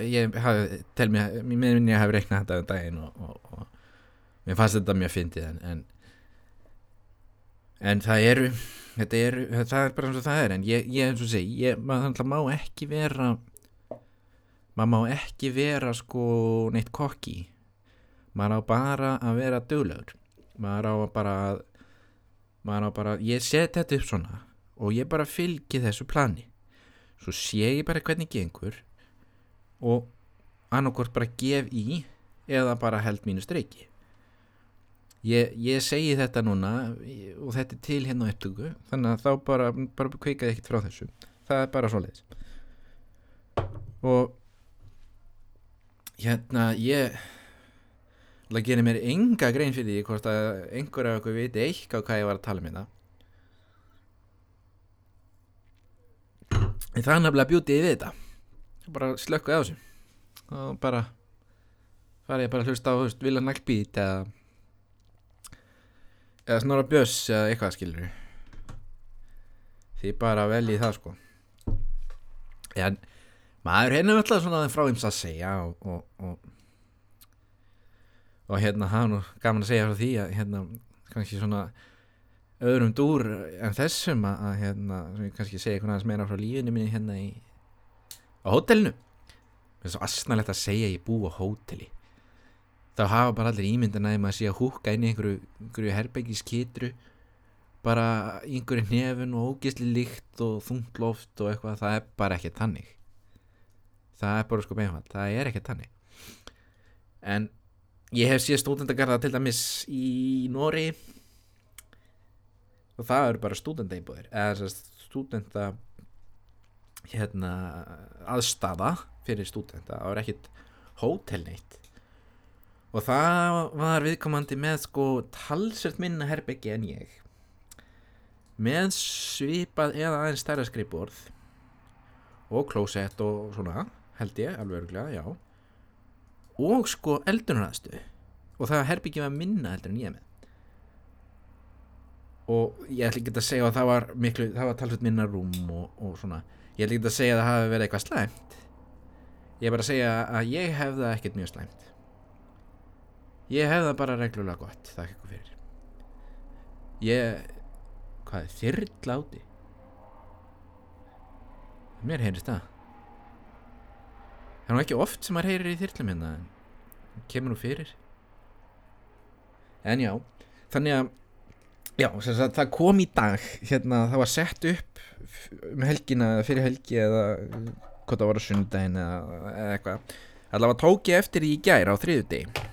ég hafi, tel mér mér minn ég hafi reiknað þetta um daginn og, og, og mér fannst þetta mjög fyndið en, en en það eru þetta eru, það er bara eins og það er en ég, ég eins og segi, ég, maður má ekki vera maður má ekki vera sko neitt kokki maður á bara að vera döglegur maður á bara maður á bara, ég set þetta upp svona og ég bara fylgi þessu plani. Svo sé ég bara hvernig gengur og annarkort bara gef í eða bara held mínu streiki ég, ég segi þetta núna og þetta er til hérna á upptöku þannig að þá bara, bara kveikaði ekkert frá þessu. Það er bara svo leiðis og hérna ég það gerir mér enga grein fyrir því hvort að einhver af okkur viti eitthvað hvað ég var að tala um hérna. En það er nefnilega bjútið við þetta. Bara slökkuð á þessu. Og bara farið bara að hlusta á vilja naglbít eða eða snora bjöss eða eitthvað skilur því bara vel í það sko. En maður hérna alltaf svona frá íms að segja og, og, og og hérna það er nú gaman að segja frá því að hérna kannski svona öðrum dúr en þessum að, að hérna, kannski segja eitthvað aðeins meira frá lífinu minni hérna í á hótelinu. Það er svo asnalegt að segja ég bú á hóteli. Þá hafa bara allir ímyndan að maður sé að húka inn í einhverju, einhverju herrbækiskitru bara einhverju nefn og ógisli líkt og þungt loft og eitthvað, það er bara ekki tannig það er bara sko beinfald, það er ekki tannig en ég hef séð stúdendagarða til dæmis í Nóri og það eru bara stúdendaýbúðir eða stúdenda hérna aðstafa fyrir stúdenda það var ekkit hótelneitt og það var viðkomandi með sko talsert minna herbyggi en ég. Með svipað eða aðeins stærra skrifborð og klósett og svona held ég alveg öruglega, já og sko eldunaraðstu og það herbyggjum að minna eldur en ég með. Og ég ætla ekki að segja að það var miklu, það var talsveit minna rúm og, og svona, ég ætla ekki að segja að það hafi verið eitthvað slæmt. Ég er bara að segja að ég hef það ekkert mjög slæmt. Ég hef það bara reglulega gott, það er eitthvað fyrir. Ég hvað er þyrrla áti mér heyrist það það er nú ekki oft sem maður heyrir í þyrlum hérna? Kemur nú fyrir. En já þannig að já, sagt, það kom í dag hérna, það var sett upp um helgina fyrir helgi eða hvort það var á sundagin eða, eða eitthvað. Allavega tók ég eftir í gær á þriðu deg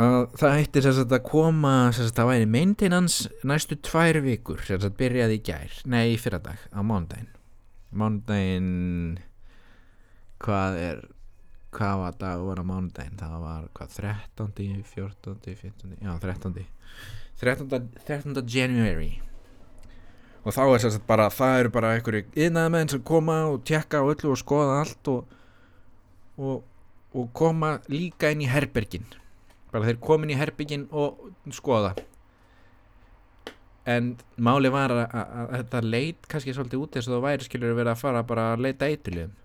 að það hættir sagt, að koma sagt, það væri maintenance næstu tvær vikur byrjaði í gær, nei fyrradag á mándagin mándagin hvað er hvað var dag var á mánudaginn það var hvað 13. 14. 15. já 13. 13. 13. January og þá er sérstænt bara það eru bara einhverju yðnaðmenn sem koma og tjekka á öllu og skoða allt og, og, og koma líka inn í herbergin bara þeir komin í herbergin og skoða en máli var að, að, að þetta leit kannski svolítið út þess að það væri skilur að vera að fara bara að leita eitthilum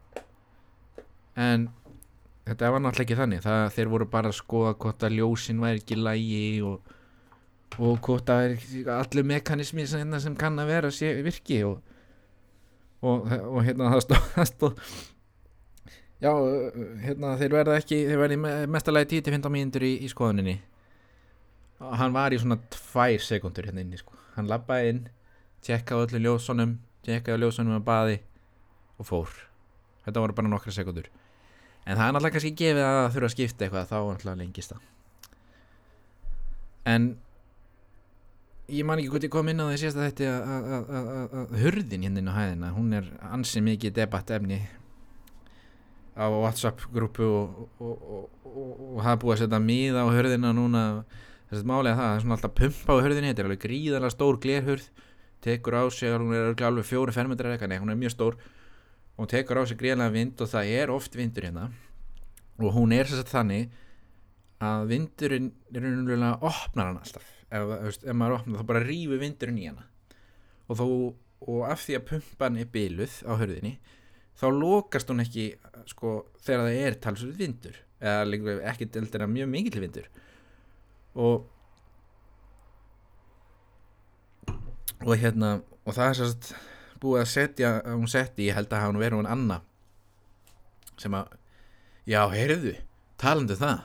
en þetta var náttúrulega ekki þannig. Það, þeir voru bara að skoða hvort að ljósin væri ekki lægi og, og hvort að allir mekanismi sem, sem kann að vera sé, virki og, og, og hérna það stóð, það stóð já, hérna þeir verða ekki þeir verði mestalagi 10-15 mínútur í, í skoðuninni. Og hann var í svona 2 sekundur hérna inni sko. hann lappaði inn tjekkaði öllu ljósunum tjekkaði ljósunum að baði og fór. Þetta voru bara nokkra sekundur en það er náttúrulega kannski gefið að það þurfa að skipta eitthvað þá er náttúrulega lengist það. En ég man ekki hvort ég kom inn á því síðast að þetta að- hurðin hérna inn á hæðina hún er ansi mikið debatt efni á Whatsapp grúpu og, og, og, og, það er búið að setja miða á hurðina núna. Þess að málega það, það er svona alltaf pumpa á hurðinni þetta er alveg gríðarlega stór glerhurð tekur á sig, hún er alveg fjóri fermetrar eitthvað, nei hún er mjög stór hún tekur á sig gríðarlega vind og það er oft vindur hérna. Og hún er að þannig að vindurinn er raunverulega opnar hann alltaf. Ef, veist, ef maður opnar þá bara rífi vindurinn í hana. Og, þó, og af því að pumpan er byluð á hörðinni þá lokast hún ekki sko, þegar það er talsvöld vindur. Eða ekki deltir að mjög mikill vindur. Og og hérna og það er sérst búið að setja hún setti, ég held að hún verið hún Anna sem að já, heyrðu, talandi um það.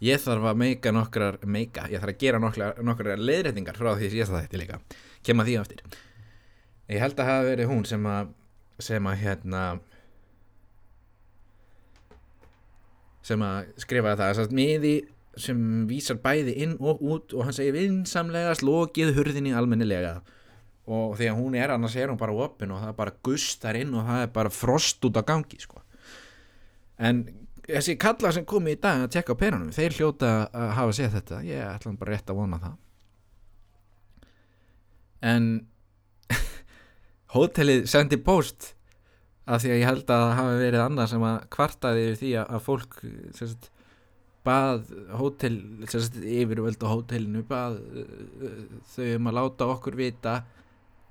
Ég þarf að meika nokkrar meika, ég þarf að gera nokkrar, nokkrar leiðréttingar frá því síðast að þetta líka. Kem að því aftur. Ég held að hafa verið hún sem að sem að hérna sem að skrifa það. Að miði sem vísar bæði inn og út og hann segir vinsamlega slokið hurðinni almennilega og því að hún er annars er hún bara opin og það bara gustar inn og það er bara frost út á gangi sko. en þessi kalla sem komi í dag að tekka á perunum þeir hljóta að hafa séð þetta ég ætla bara rétt að vona það en hótelið sendi post af því að ég held að það hafi verið annað sem að kvartaði yfir því að fólk sagt, bað hótel sagt, yfirvöld á hótelinu bað uh, þau um að láta okkur vita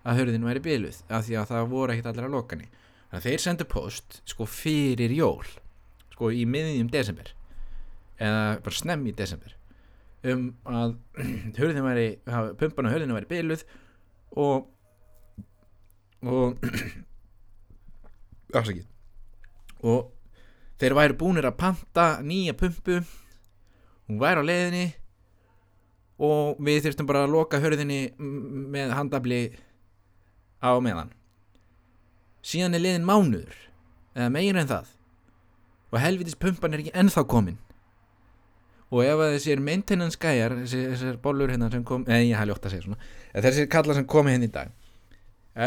að hörðin væri byluð af því að það voru ekkert allir að lokani þannig að þeir sendu post sko fyrir jól sko í miðjum desember eða bara snemm í desember um að hörðin væri pumpan á hörðinu væri byluð og og afsakið. Og þeir væri búnir að panta nýja pumpu hún væri á leiðinni og við þurftum bara að loka hörðinni með handabli á meðan. Síðan er leiðin mánuður eða meira en það og helvitis pumpan er ekki ennþá komin. Og ef að þessir maintenance gæjar þessir, þessir bollur hérna sem kom eða ég hæði ljótt að segja svona eða þessir kallar sem komi hérna í dag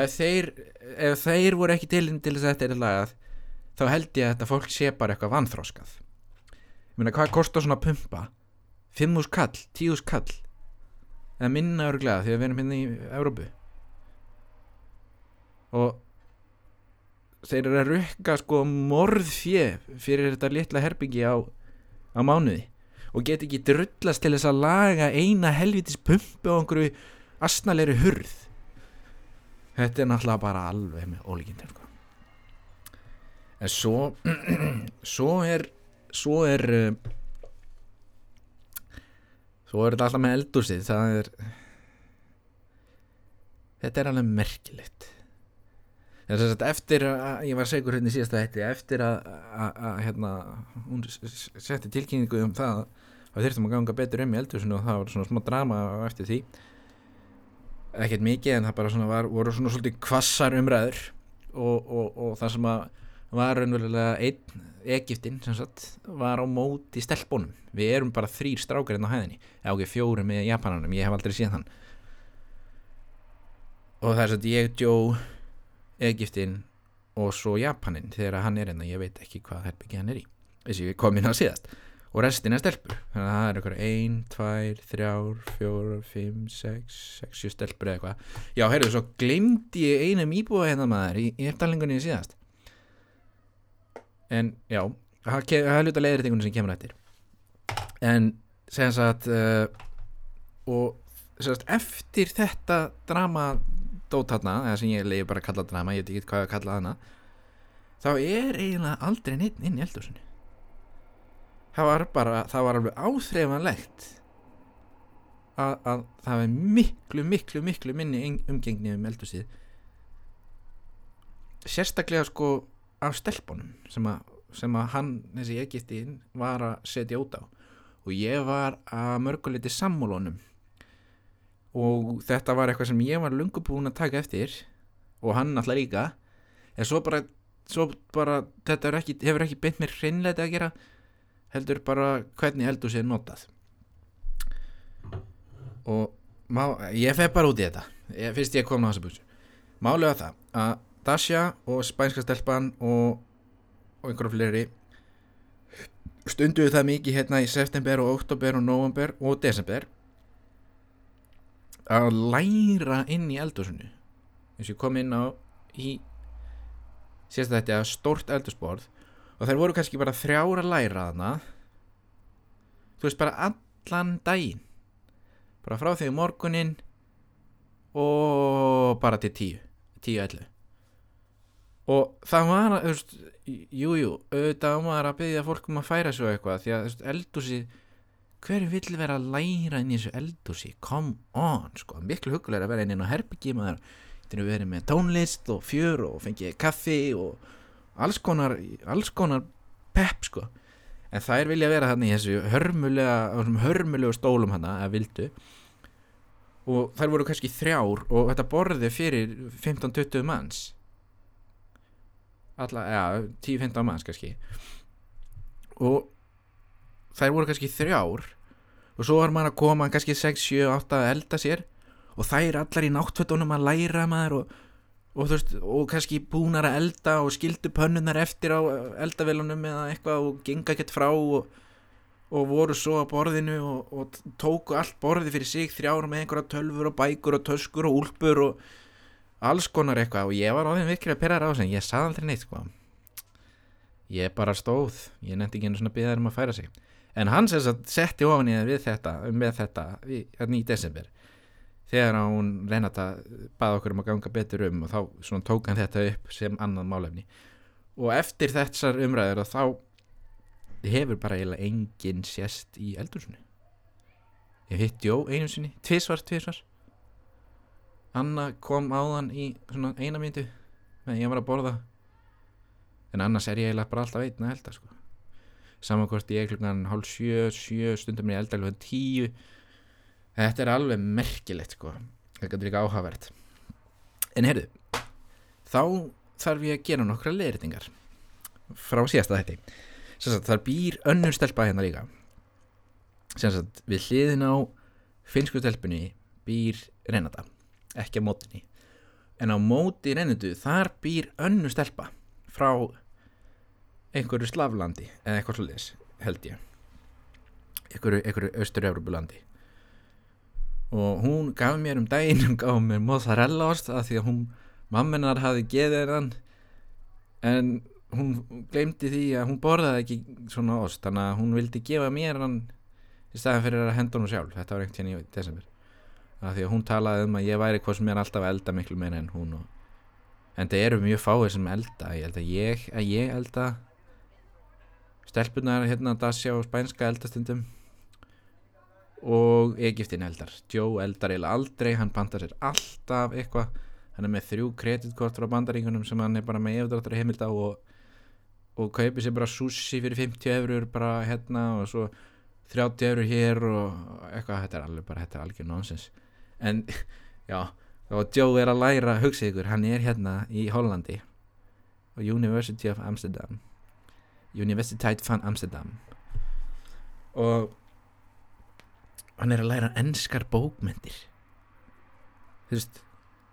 ef þeir, ef þeir voru ekki til til þess að þetta er lagað þá held ég að þetta fólk sé bara eitthvað vanþróskað ég meina hvað kostar svona pumpa? 5.000 kall, 10.000 kall. Eða minna örglega því að við erum hérna í Európu og þeir eru að rukka sko morðfjö fyrir þetta litla herbyggi á, á mánuði. Og get ekki drullast til þess að laga eina helvitis pumpu á einhverju asnalegri hurð. Þetta er náttúrulega bara alveg með ólíkindum sko. en svo svo er svo er uh, svo er þetta alltaf með eldúsið það er þetta er alveg merkilegt að eftir að ég var segur hérna í síðasta hætti eftir að, að, að hérna, hún setti tilkynningu um það að þurftum að ganga betur um í eldhúsinu og það var svona smá drama eftir því. Ekkert mikið en það bara svona var, voru svona svolítið kvassar umræður og, og, og það sem að var raunverulega einn Egiptin sem sagt var á móti stelpunum. Við erum bara þrýr strákar hérna á hæðinni. Eða ok, fjóri með Japananum, ég hef aldrei séð hann. Og það er svo ég, Joe Egiptin og svo Japanin þegar hann er hérna, ég veit ekki hvað herbyggja hann er í þessi við komum inn á síðast. Og restin er stelpur. Þannig að það er eitthvað 1, 2, 3, 4, 5, 6 6, 7 stelpur eða eitthvað. Já, heyrðu, svo glimti ég einum íbúa hérna maður í, í eftirlingunni síðast. En já það ke- það er hluta leiðréttingunni sem kemur eftir. En sem sagt uh, og sem sagt eftir þetta drama dót þarna, eða sem ég leiði bara að kalla drama, ég veit ekki hvað að kalla hana þá er eiginlega aldrei neitt inn í eldhúsinu. Það var bara, það var alveg áþreifanlegt að, að það var miklu, miklu, miklu minni eng- umgengni um eldhúsið. Sérstaklega sko af stelpunum sem að, sem að hann, þessi Egiptin var að setja út á. Og ég var að mörguleiti sammúlunum og þetta var eitthvað sem ég var lungu búin að taka eftir. Og hann alltaf líka. En svo bara svo bara þetta ekki, hefur ekki beint mér hreinleiti að gera. Heldur bara hvernig eldhúsi er notað. Og má, ég fef bara út í þetta. Ég, fyrst ég kom á þessa búsi málega það að Dasha og Spænska stelpan og, og einhverjum fleiri stunduðu það mikið hérna í september og oktober og november og desember að læra inn í eldhúsinu. Eins og ég kom inn á í sérst þetta stórt eldhúsborð og þær voru kannski bara þrjára læra þarna. Þú veist bara allan daginn. Bara frá því morgunin og bara til tíu tíu ellu og það var jújú auðvitað var að byggja fólk um að færa svo eitthvað því að, eldúsi hver vill vera að læra inn í þessu eldúsi come on, sko, miklu hugulega að vera inn herbyggi maður. Þetta er verið með tónlist og fjör og fengið kaffi og alls konar alls konar pepp, sko. En það er vilja að vera hann í þessu hörmulega, hörmulegu stólum hann að vildu. Og þær voru kannski þrjár og þetta borði fyrir 15-20 manns. Alla, ja, 10-15 manns kannski. Og þær voru kannski þrjár og svo var maður að koma kannski 6-7-8 að elda sér og þær allar í náttfötunum að læra maður og, og, veist, og kannski búnar að elda og skildu pönnunar eftir á eldavelunum eða eitthvað og genga gett frá og, og voru svo á borðinu og tóku allt borði fyrir sig þrjár með einhverja tölfur og bækur og töskur og úlpur og alls konar eitthvað og ég var á þeim virkilega perrar á þess en ég saði aldrei neitt sko. Ég bara stóð ég nefndi ekki einu svona byggðar um að færa sig en hann sem setti ofan í það við þetta með þetta hérna í desember. Þegar hún reynat að baða okkur um að ganga betur um og þá tók hann þetta upp sem annan málefni. Og eftir þessar umræður þá hefur bara eiginlega enginn sérst í eldursunni ég hitt Jó einu sinni, tvísvar, tvísvar Anna kom áðan í svona eina myndu meðan ég var að borða. En annars er ég eiginlega bara alltaf einn að elda sko. Samankvæmst ég klukkan hálf sjö, sjö stundum er ég elda klukkan tíu. Þetta er alveg merkilegt sko. Þetta er líka áhagvert en heyrðu þá þarf ég að gera nokkra leirtingar frá síðasta þetta þar býr önnur stelpa hérna líka. Sagt, við hliðin á finsku stelpunni býr Renata ekki á mótinni en á móti reynendu þar býr önnu stelpa frá einhverju slavlandi eða eitthvað svolítið held ég. Einhverju, einhverju austur-európulandi og hún gaf mér um daginn hún gaf mér mozzarella ost að því að hún mamminar hafi geðið hann. En hún glemdi því að hún borðaði ekki svona ost þannig að hún vildi gefa mér hann í staðan fyrir að henda hún sjálf. Þetta var einhvern tíðan í desember. Af því að hún talaði um að ég væri hvað sem er alltaf að elda miklu meira en hún og... en það eru mjög fáið sem elda. Ég held að ég, að ég elda stelpunar hérna Dasja og Spænska eldastundum og Egiptin eldar. Joe eldar eiginlega aldrei hann bandar sér alltaf eitthvað. Hann er með þrjú kreditkort frá bandaríkunum sem hann er bara með efdráttur heimild á og, og kaupir sér bara sushi fyrir 50 eurur bara hérna og svo 30 eurur hér og eitthvað, þetta er alveg bara, þetta er alveg nonsens. En já og Joe er að læra hugsa ykkur hann er hérna í Hollandi og University of Amsterdam Universiteit van Amsterdam. Og hann er að læra ennskar bókmyndir þú veist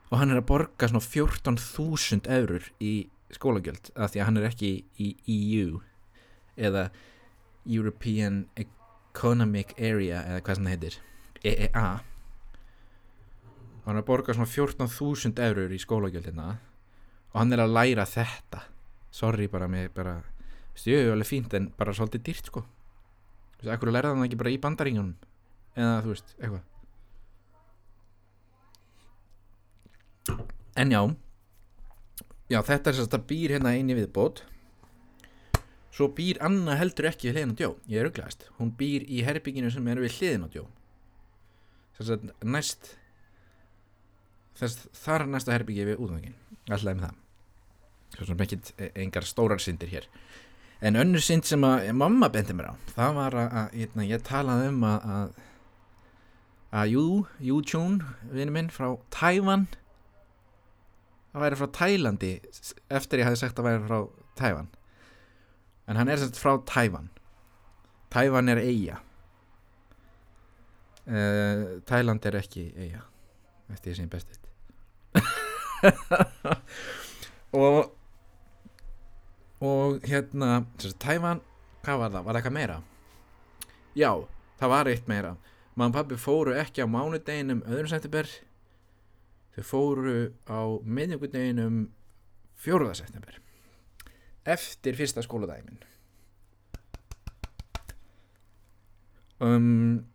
og hann er að borga svona 14.000 eurur í skólagjöld af því að hann er ekki í EU eða European Economic Area eða hvað sem það heitir EEA hann er að borga svona 14.000 eurur í skólagjöldina og hann er að læra þetta. Sorry bara með bara stjöðu alveg fínt en bara svolítið dýrt sko. Þú veist, ekkur lærða hann ekki bara í bandaríunum eða þú veist, eitthvað. En já. Já þetta er þess að býr hérna eini viðbót. Svo býr Anna heldur ekki við hliðin á djó ég er auglæðist, hún býr í herbygginu sem er við hliðin á djó þess að næst þess þar næsta herbyggi við útvöngin alltaf um það. Svo sem ekkit e, engar stórar syndir hér en önnur synd sem að mamma bendi mér á það var að, að ég, hérna, ég talaði um að að, að Yu, Yu Chun vinnu minn frá Tævan að væri frá Tælandi eftir ég hafði sagt að væri frá Tævan en hann er sérst frá Tævan Tævan er eiga uh, Tæland er ekki eiga eftir því sem bestið og og hérna Tævan, hvað var það? Var það eitthvað meira? Já, það var eitt meira. Mamma og pappi fóru ekki á mánudeginum öðrum september. Þau fóru á miðjögudeginum fjóruða september. Eftir fyrsta skóladæmin um,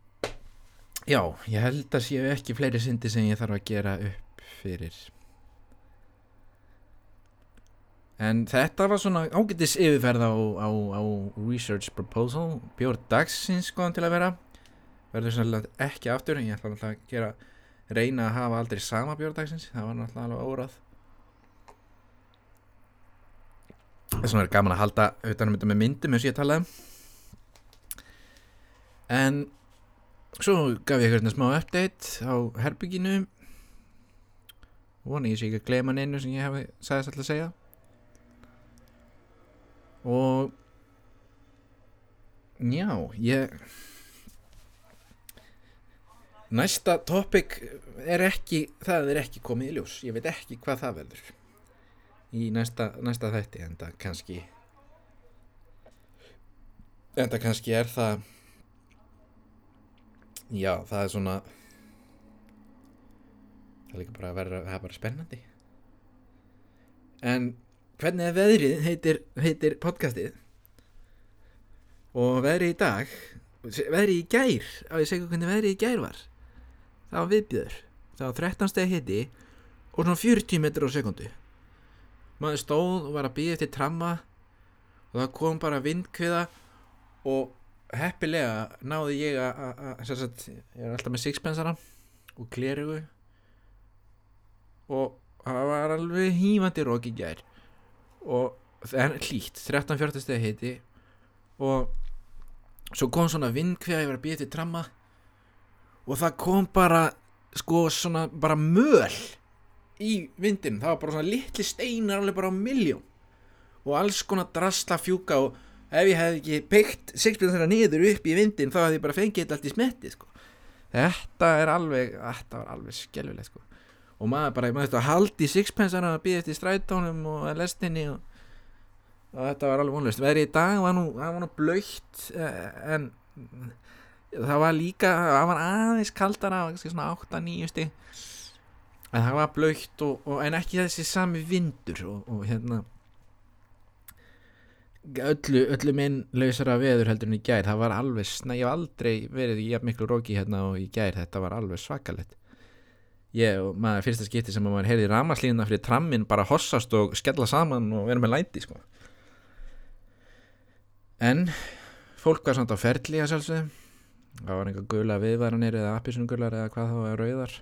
já, ég held að séu ekki fleiri syndi sem ég þarf að gera upp fyrir en þetta var svona ágættis yfirferð á, á, á research proposal. Bjór dagsins skoðan til að vera. Verður sannlega ekki aftur en ég ætla alltaf að gera reyna að hafa aldrei sama bjór dagsins. Það var náttúrulega alveg órað þess vegna er gaman að halda utanum þetta með myndum eins og ég talaði um. en svo gaf ég eitthvað smá update á herbygginu vona ég sé ekki að glema neinu sem ég hef sagðist alltaf að segja og já, ég næsta topic er ekki, það er ekki komið í ljós. Ég veit ekki hvað það veldur. Í næsta, næsta þætti en það kannski en það kannski er það já, það er svona það er líka bara að vera það er bara spennandi. En hvernig er veðrið heitir, heitir podcastið? Og veðrið í dag veðrið í gær á ég segja hvernig veðrið í gær var? Það var viðbjöður það var 13 steg hitti og svona 40 metrar á sekundu maður stóð og var að býja eftir tramma og það kom bara vindkviða og heppilega náði ég að ég er alltaf með sixpensara og klerugu og það var alveg hýmandi rók í gær og það er hlýtt 13-14 steg heiti og svo kom svona vindkviða ég var að býja eftir tramma og það kom bara sko svona bara möl í vindin það var bara svona litli steinar alveg bara á miljón og alls konar drasla fjúka og ef ég hef ekki byggt sixpensara niður upp í vindin þá hef ég bara fengið þetta allt í smetti sko. þetta er alveg þetta var alveg skelvilegt sko. Og maður bara, maður þetta haldi sixpensara að býða eftir strætónum og lestinni og, og þetta var alveg vonlust verið í dag var nú, var nú blöytt eh, en það var líka, það var aðeins kaldara svona 8-9 stík en það var blöytt og, og, en ekki þessi sami vindur og, og hérna öllu, öllu minn lausara veður heldur en í gær það var alveg, snæ, ég hef aldrei verið í miklu róki hérna og í gær þetta var alveg svakalett ég maður fyrsta skipti sem maður heyrði ramaslínuna fyrir trammin bara hossast og skella saman og vera með læti sko. En fólk var samt á ferli að sjálfsögum það var einhver gula viðvaranir eða appisungular eða hvað það var rauðar.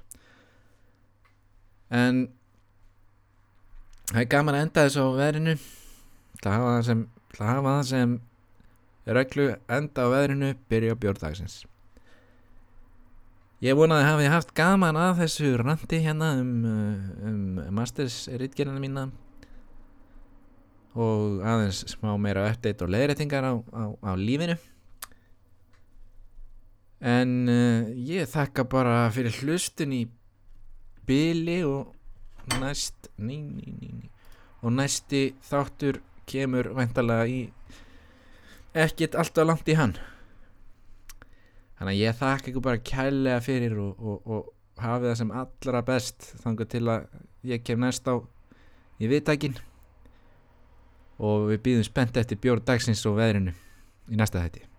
En það er gaman að enda þessu á veðrinu. Það hafa það sem, það hafa það sem reglu enda á veðrinu byrja á bjórdagsins ég vonaði að hafi haft gaman að þessu randi hérna um, um masters ritgerina mína og aðeins smá meira update og leðrætingar á, á, á lífinu. En uh, ég þakka bara fyrir hlustun í bili og næst og næsti þáttur kemur væntalega í ekkert alltaf langt í hann þannig að ég þakka ykkur bara kælega fyrir og, og, og hafi það sem allra best þannig til að ég kem næst á í viðtækin. Og við býðum spennt eftir bjórn dagsins og veðrinu í næsta þætti